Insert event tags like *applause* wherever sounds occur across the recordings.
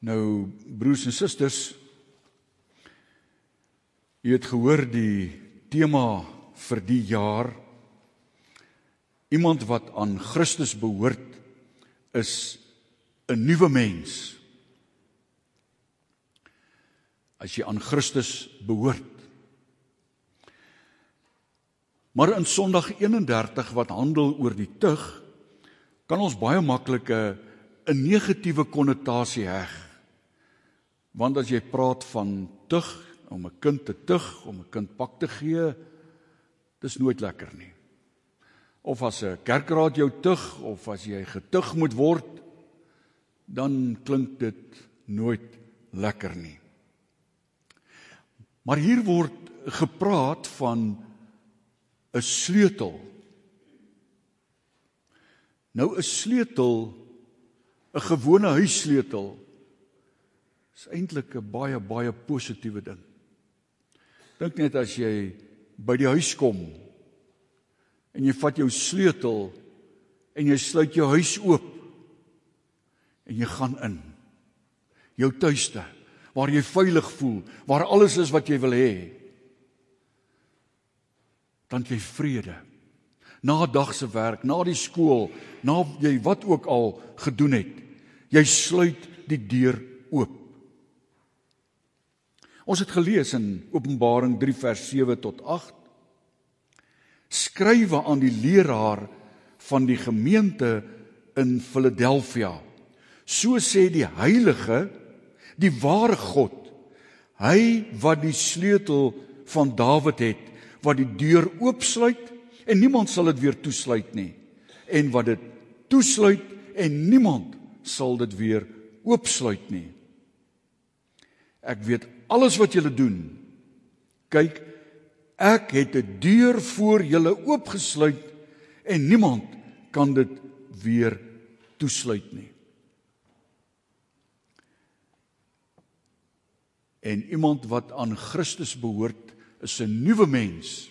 Nou broers en susters, jy het gehoor die tema vir die jaar iemand wat aan Christus behoort is 'n nuwe mens. As jy aan Christus behoort. Maar in Sondag 31 wat handel oor die tug, kan ons baie maklik 'n 'n negatiewe konnotasie heg. Want as jy praat van tug, om 'n kind te tug, om 'n kind pak te gee, dis nooit lekker nie. Of as 'n kerkraad jou tug of as jy getug moet word, dan klink dit nooit lekker nie. Maar hier word gepraat van 'n sleutel. Nou 'n sleutel, 'n gewone huissleutel is eintlik 'n baie baie positiewe ding. Dink net as jy by die huis kom en jy vat jou sleutel en jy sluit jou huis oop en jy gaan in jou tuiste waar jy veilig voel, waar alles is wat jy wil hê. Dan jy vrede. Na dag se werk, na die skool, na jy wat ook al gedoen het, jy sluit die deur oop. Ons het gelees in Openbaring 3 vers 7 tot 8. Skrywe aan die leraar van die gemeente in Filadelfia. So sê die heilige, die ware God, hy wat die sleutel van Dawid het, wat die deur oopsluit en niemand sal dit weer toesluit nie en wat dit toesluit en niemand sal dit weer oopsluit nie. Ek weet alles wat julle doen. Kyk, ek het 'n deur voor julle oopgesluit en niemand kan dit weer toesluit nie. En iemand wat aan Christus behoort, is 'n nuwe mens.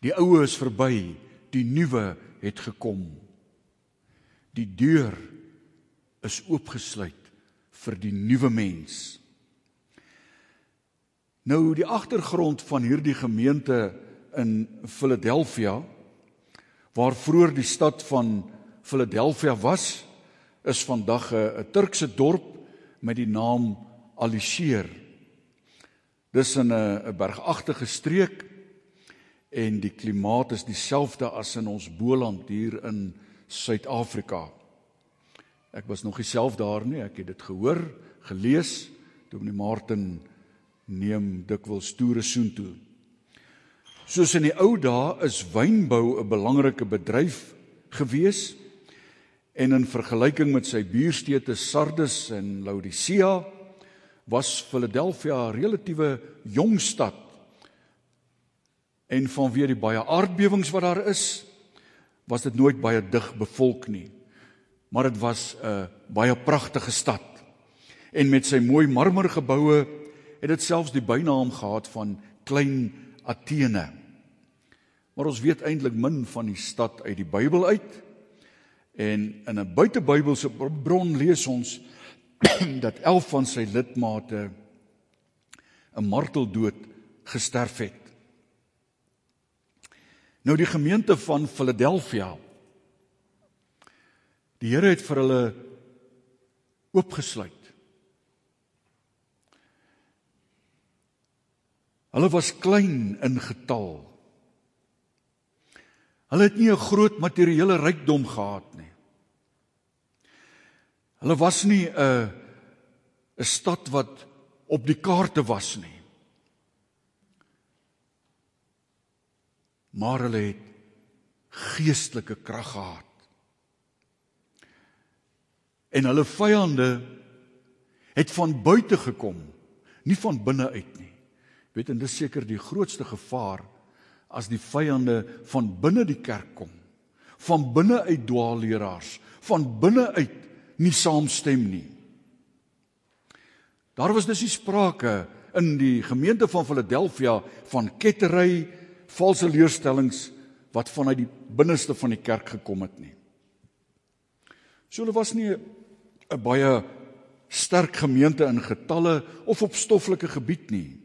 Die ou is verby, die nuwe het gekom. Die deur is oopgesluit vir die nuwe mens. Nou die agtergrond van hierdie gemeente in Philadelphia waar vroeër die stad van Philadelphia was, is vandag 'n Turkse dorp met die naam Alisheer. Dis in 'n bergagtige streek en die klimaat is dieselfde as in ons Boland hier in Suid-Afrika. Ek was nog nie self daar nie, ek het dit gehoor, gelees, Dominee Martin neem dikwels toere soontoe. Soos in die ou dae is wynbou 'n belangrike bedryf gewees en in vergelyking met sy buurstede Sardes en Laodicea was Philadelphia 'n relatiewe jong stad. En vanweë die baie aardbewings wat daar is, was dit nooit baie dig bevolk nie. Maar dit was 'n baie pragtige stad. En met sy mooi marmergeboue het dit selfs die bynaam gehad van Klein Athene. Maar ons weet eintlik min van die stad uit die Bybel uit. En in 'n buitebybelse bron lees ons *clears throat* dat 11 van sy lidmate 'n marteldood gesterf het. Nou die gemeente van Philadelphia. Die Here het vir hulle oopgesluit. Hulle was klein in getal. Hulle het nie 'n groot materiële rykdom gehad nie. Hulle was nie 'n 'n stad wat op die kaarte was nie. Maar hulle het geestelike krag gehad. En hulle vyande het van buite gekom, nie van binne uit nie. Weet en dis seker die grootste gevaar as die vyande van binne die kerk kom. Van binne uit dwaalleraars, van binne uit nie saamstem nie. Daar was dus die sprake in die gemeente van Philadelphia van kettery, valse leerstellings wat vanuit die binneste van die kerk gekom het nie. So hulle was nie 'n baie sterk gemeente in getalle of op stoffelike gebied nie.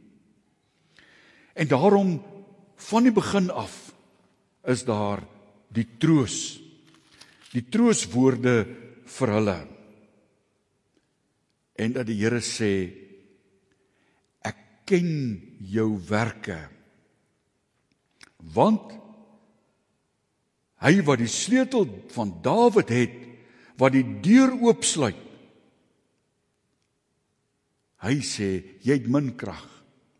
En daarom van die begin af is daar die troos. Die trooswoorde vir hulle. En dat die Here sê ek ken jou werke. Want hy wat die sleutel van Dawid het wat die deur oopsluit. Hy sê jy het min krag.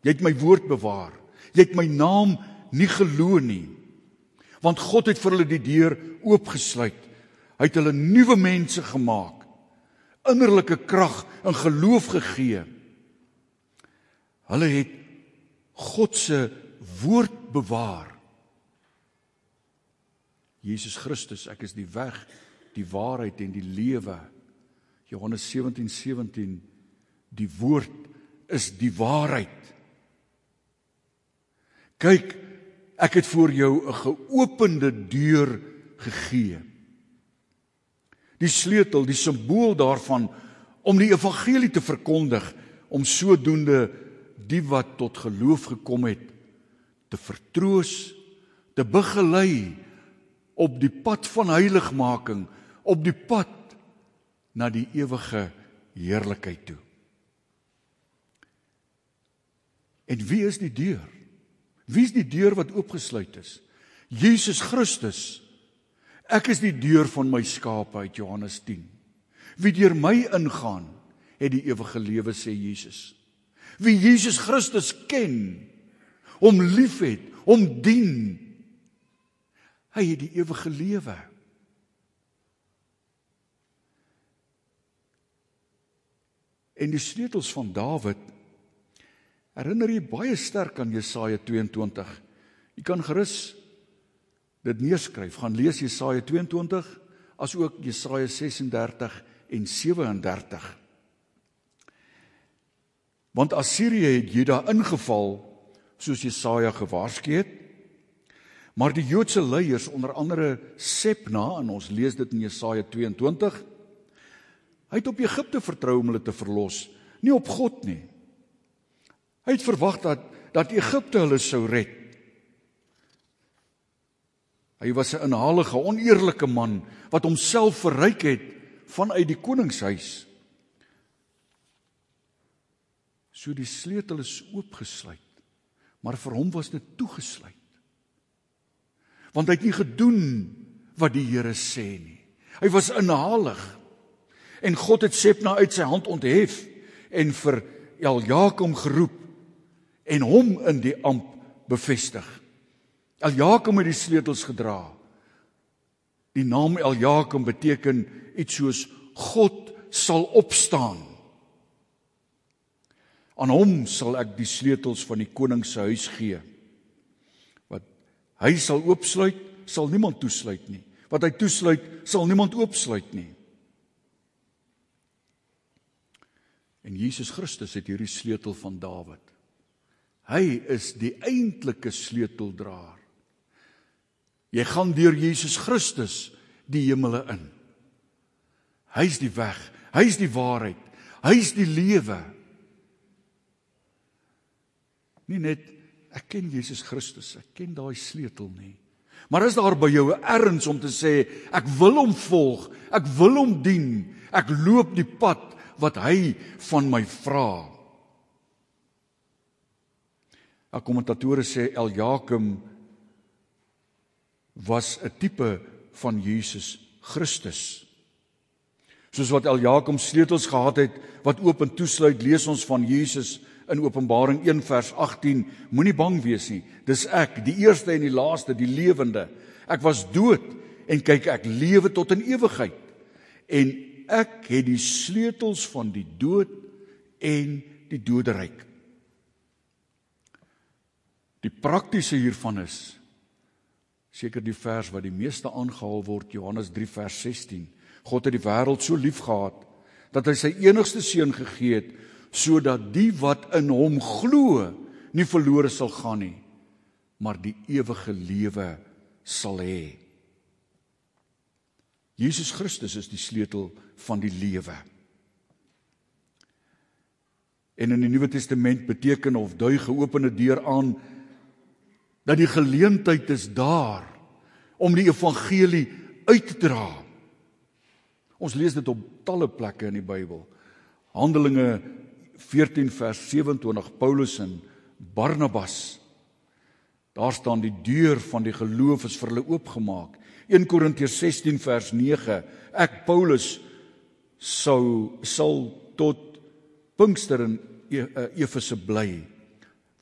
Jy het my woord bewaar. Jy het my naam nie geloo nie. Want God het vir hulle die deur oopgesluit. Hy het hulle nuwe mense gemaak. Innerlike krag en geloof gegee. Hulle het God se woord bewaar. Jesus Christus, ek is die weg, die waarheid en die lewe. Johannes 17:17 17, Die woord is die waarheid. Kyk, ek het vir jou 'n geopende deur gegee. Die sleutel, die simbool daarvan om die evangelie te verkondig, om sodoende die wat tot geloof gekom het te vertroos, te begelei op die pad van heiligmaking, op die pad na die ewige heerlikheid toe. En wie is die deur? Wie is die deur wat oopgesluit is? Jesus Christus. Ek is die deur van my skape uit Johannes 10. Wie deur my ingaan, het die ewige lewe sê Jesus. Wie Jesus Christus ken, hom liefhet, hom dien, hy het die ewige lewe. En die sleutels van Dawid herinner jy baie sterk aan Jesaja 22. Jy kan gerus dit neerskryf. Gaan lees Jesaja 22 asook Jesaja 36 en 37. Want Assirië het Juda ingeval soos Jesaja gewaarsku het. Maar die Joodse leiers onder andere Sepna en ons lees dit in Jesaja 22 hy het op Egipte vertrou om hulle te verlos, nie op God nie. Hy het verwag dat dat Egipte hulle sou red. Hy was 'n inhalige, oneerlike man wat homself verryk het vanuit die koningshuis. So die sleutel is oopgesluit, maar vir hom was dit toegesluit. Want hy het nie gedoen wat die Here sê nie. Hy was inhalig. En God het Sepna uit sy hand onthef en vir Eljakom geroep en hom in die amp bevestig. Eljakom het die sleutels gedra. Die naam Eljakom beteken iets soos God sal opstaan. Aan hom sal ek die sleutels van die koning se huis gee. Wat hy sal oopsluit, sal niemand toesluit nie. Wat hy toesluit, sal niemand oopsluit nie. En Jesus Christus het hierdie sleutel van Dawid. Hy is die eintlike sleuteldraer. Jy gaan deur Jesus Christus die hemele in. Hy's die weg, hy's die waarheid, hy's die lewe. Nie net ek ken Jesus Christus, ek ken daai sleutel nie. Maar is daar by jou 'n erns om te sê ek wil hom volg, ek wil hom dien, ek loop die pad wat hy van my vra. 'n Kommentatore sê Eljakim was 'n tipe van Jesus Christus. Soos wat Eljakim sleutels gehad het wat oop en toesluit, lees ons van Jesus in Openbaring 1 vers 18: Moenie bang wees nie. Dis ek, die eerste en die laaste, die lewende. Ek was dood en kyk ek lewe tot in ewigheid. En ek het die sleutels van die dood en die doderyk. Die praktiese hiervan is seker die vers wat die meeste aangehaal word Johannes 3 vers 16. God het die wêreld so liefgehad dat hy sy enigste seun gegee het sodat die wat in hom glo nie verlore sal gaan nie maar die ewige lewe sal hê. Jesus Christus is die sleutel van die lewe. En in die Nuwe Testament beteken of dui geopende deur aan dat die geleentheid is daar om die evangelie uit te dra. Ons lees dit op talle plekke in die Bybel. Handelinge 14 vers 27 Paulus en Barnabas. Daar staan die deur van die geloof is vir hulle oopgemaak. 1 Korintiërs 16 vers 9. Ek Paulus sou sal tot Pinkster in e, eh, Efese bly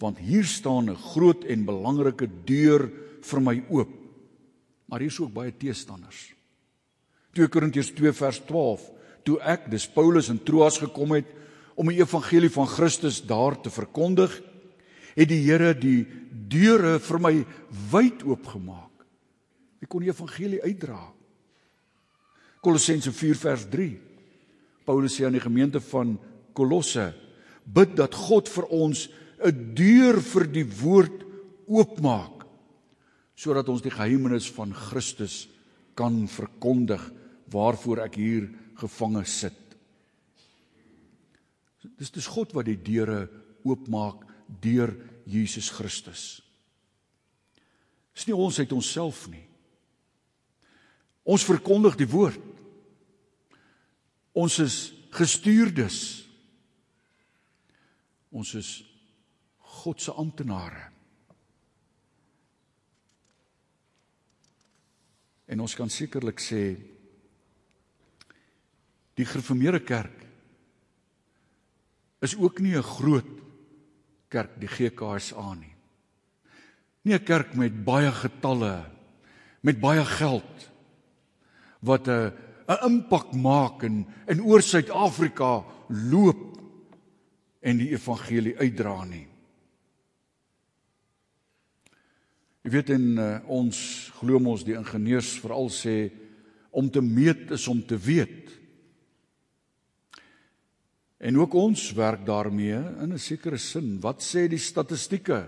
want hier staan 'n groot en belangrike deur vir my oop. Maar hier is ook baie teestanders. 2 Korintiërs 2 vers 12. Toe ek, dis Paulus in Troas gekom het om die evangelie van Christus daar te verkondig, het die Here die deure vir my wyd oopgemaak. Ek kon die evangelie uitdra. Kolossense 4 vers 3. Paulus sê aan die gemeente van Kolosse: Bid dat God vir ons 'n deur vir die woord oopmaak sodat ons die geheimenis van Christus kan verkondig waarvoor ek hier gevange sit. Dis dis God wat die deure oopmaak deur Jesus Christus. Dis nie ons uit onsself nie. Ons verkondig die woord. Ons is gestuurdes. Ons is God se amptenare. En ons kan sekerlik sê die gereformeerde kerk is ook nie 'n groot kerk die GKSA nie. Nie 'n kerk met baie getalle met baie geld wat 'n 'n impak maak in in oor Suid-Afrika loop en die evangelie uitdra nie. Jy weet in uh, ons glo ons die ingenieurs veral sê om te meet is om te weet. En ook ons werk daarmee in 'n sekere sin. Wat sê die statistieke?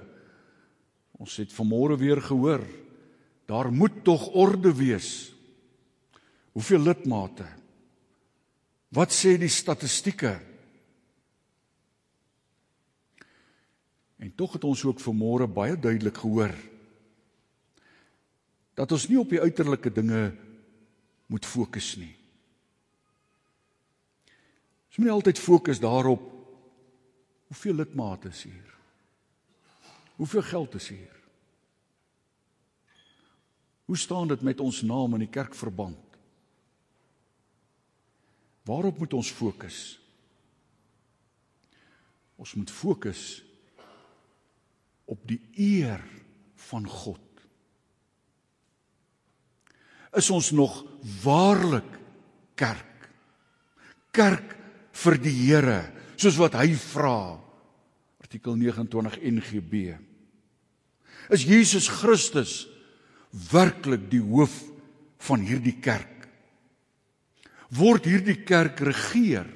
Ons het vanmôre weer gehoor, daar moet tog orde wees. Hoeveel lidmate? Wat sê die statistieke? En tog het ons ook vanmôre baie duidelik gehoor dat ons nie op die uiterlike dinge moet fokus nie. Ons moet nie altyd fokus daarop hoeveel lidmate is hier. Hoeveel geld is hier? Hoe staan dit met ons naam in die kerkverband? Waarop moet ons fokus? Ons moet fokus op die eer van God is ons nog waarlik kerk. Kerk vir die Here, soos wat hy vra. Artikel 29 NGB. Is Jesus Christus werklik die hoof van hierdie kerk? Word hierdie kerk regeer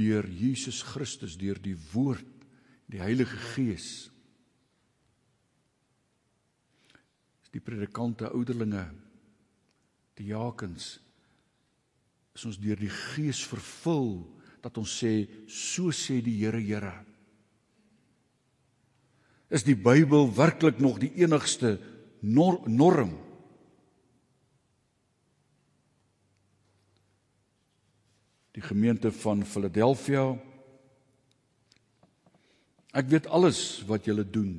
deur Jesus Christus, deur die woord, die Heilige Gees? Die predikante, ouderlinge, die diakens is ons deur die Gees vervul dat ons sê so sê die Here Here. Is die Bybel werklik nog die enigste nor norm? Die gemeente van Philadelphia Ek weet alles wat julle doen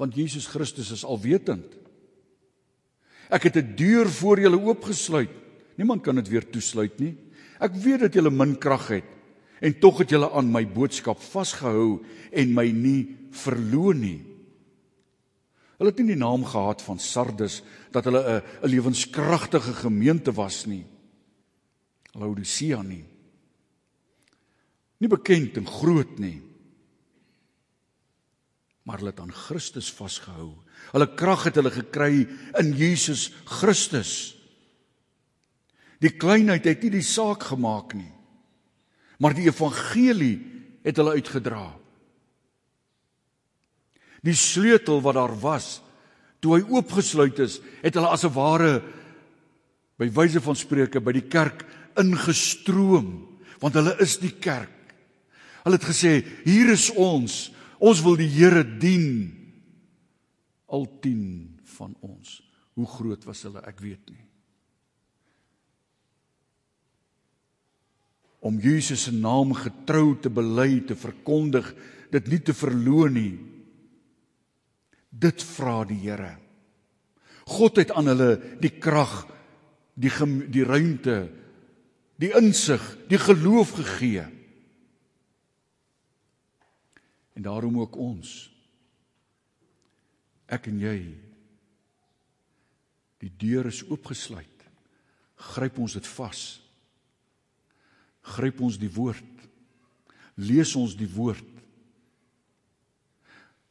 want Jesus Christus is alwetend. Ek het 'n deur voor julle oopgesluit. Niemand kan dit weer toesluit nie. Ek weet dat julle min krag het en tog het julle aan my boodskap vasgehou en my nie verloon nie. Hulle het nie die naam gehad van Sardes dat hulle 'n 'n lewenskragtige gemeente was nie. Laodicea nie. Nie bekend en groot nie. Maar hulle het aan Christus vasgehou Hulle krag het hulle gekry in Jesus Christus. Die kleinheid het nie die saak gemaak nie. Maar die evangelie het hulle uitgedra. Die sleutel wat daar was toe hy oopgesluit is, het hulle as 'n ware by wyse van spreuke by die kerk ingestroom, want hulle is die kerk. Hulle het gesê, "Hier is ons. Ons wil die Here dien." Al 10 van ons. Hoe groot was hulle? Ek weet nie. Om Jesus se naam getrou te bely, te verkondig, dit nie te verloon nie. Dit vra die Here. God het aan hulle die krag, die die ruimte, die insig, die geloof gegee. En daarom ook ons. Ek en jy. Die deur is oopgesluit. Gryp ons dit vas. Gryp ons die woord. Lees ons die woord.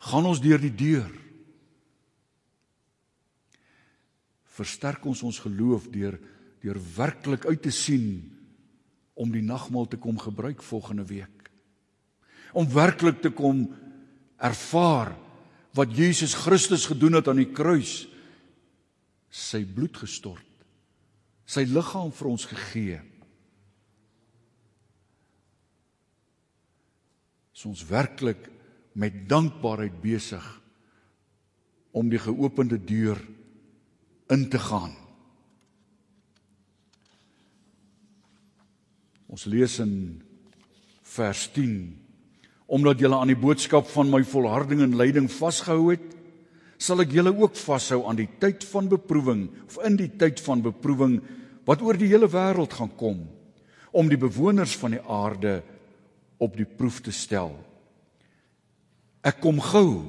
Gaan ons deur die deur. Versterk ons ons geloof deur deur werklik uit te sien om die nagmaal te kom gebruik volgende week. Om werklik te kom ervaar wat Jesus Christus gedoen het aan die kruis. Sy bloed gestort. Sy liggaam vir ons gegee. Is ons werklik met dankbaarheid besig om die geopende deur in te gaan. Ons lees in vers 10 omdat julle aan die boodskap van my volharding en lyding vasgehou het sal ek julle ook vashou aan die tyd van beproewing of in die tyd van beproewing wat oor die hele wêreld gaan kom om die bewoners van die aarde op die proef te stel. Ek kom gou.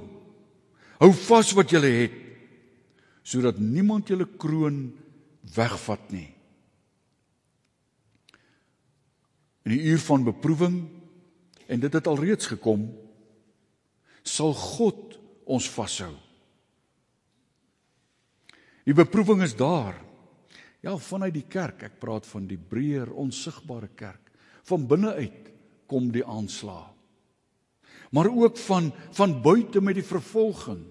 Hou vas wat julle het sodat niemand julle kroon wegvat nie. In die uur van beproewing en dit het alreeds gekom sal God ons vashou. Die beproewing is daar. Ja, vanuit die kerk, ek praat van die breër onsigbare kerk. Van binne uit kom die aanslag. Maar ook van van buite met die vervolging.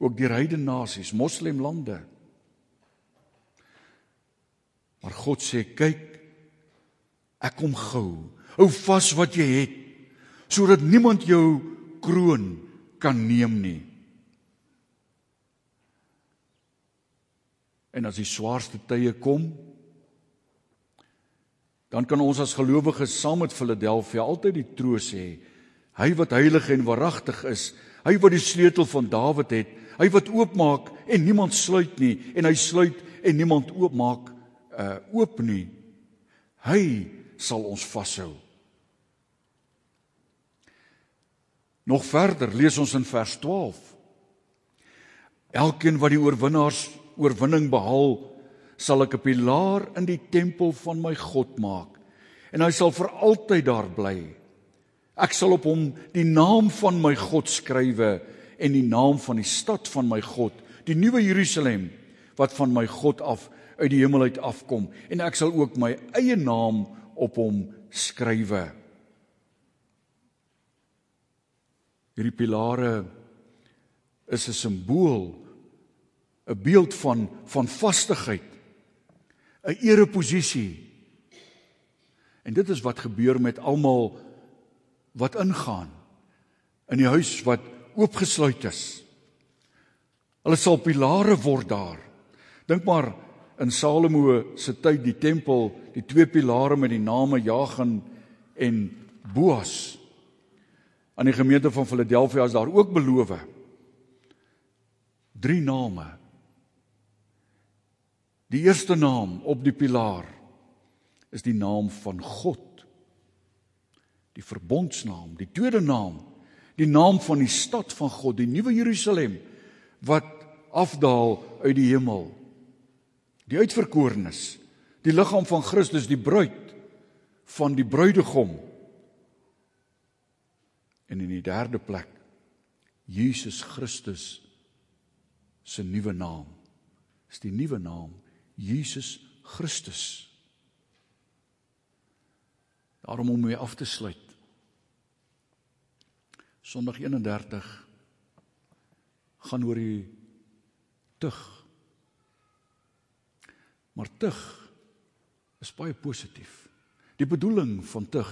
Ook die heidene nasies, moslemlande. Maar God sê, kyk, Ek kom gou. Hou vas wat jy het sodat niemand jou kroon kan neem nie. En as die swaarste tye kom, dan kan ons as gelowiges saam met Filadelfia altyd die troos hê. Hy wat heilig en waaragtig is, hy wat die sleutel van Dawid het, hy wat oopmaak en niemand sluit nie en hy sluit en niemand oopmaak uh oop nie. Hy sal ons vashou. Nog verder lees ons in vers 12. Elkeen wat die oorwinnaars oorwinning behaal, sal ek 'n pilaar in die tempel van my God maak en hy sal vir altyd daar bly. Ek sal op hom die naam van my God skrywe en die naam van die stad van my God, die nuwe Jerusalem wat van my God af uit die hemel uit afkom en ek sal ook my eie naam op hom skrywe. Hierdie pilare is 'n simbool, 'n beeld van van vastigheid, 'n ereposisie. En dit is wat gebeur met almal wat ingaan in die huis wat oopgesluit is. Hulle sal pilare word daar. Dink maar in Salomo se tyd die tempel, die twee pilare met die name Jagan en Boas. Aan die gemeente van Philadelphia is daar ook beloof. Drie name. Die eerste naam op die pilaar is die naam van God. Die verbondsnaam, die tweede naam, die naam van die stad van God, die nuwe Jerusalem wat afdaal uit die hemel die uitverkorenes, die liggaam van Christus, die bruid van die bruidegom. En in die derde plek Jesus Christus se nuwe naam. Is die nuwe naam Jesus Christus. Daarom om mee af te sluit. Sondag 31 gaan oor die tug Maar tug is baie positief. Die bedoeling van tug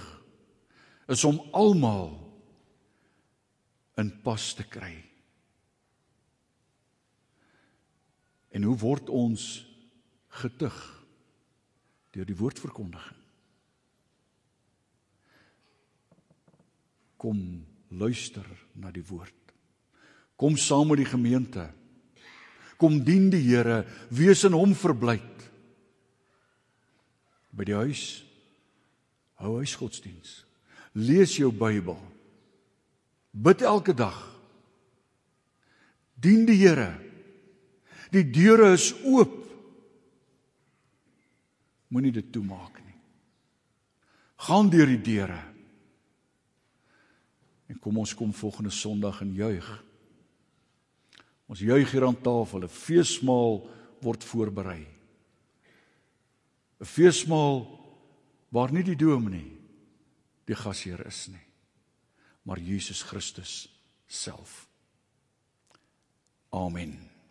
is om almal in pas te kry. En hoe word ons getug deur die woordverkondiging? Kom luister na die woord. Kom saam met die gemeente. Kom dien die Here, wees in hom verblyd. By die huis hou huisgodsdiens. Lees jou Bybel. Bid elke dag. Dien die Here. Die deure is oop. Moenie dit toemaak nie. Gaan deur die deure. En kom ons kom volgende Sondag en juig. Ons juig hier aan tafel, 'n feesmaal word voorberei. 'n Feesmaal waar nie die dominee die gasheer is nie, maar Jesus Christus self. Amen.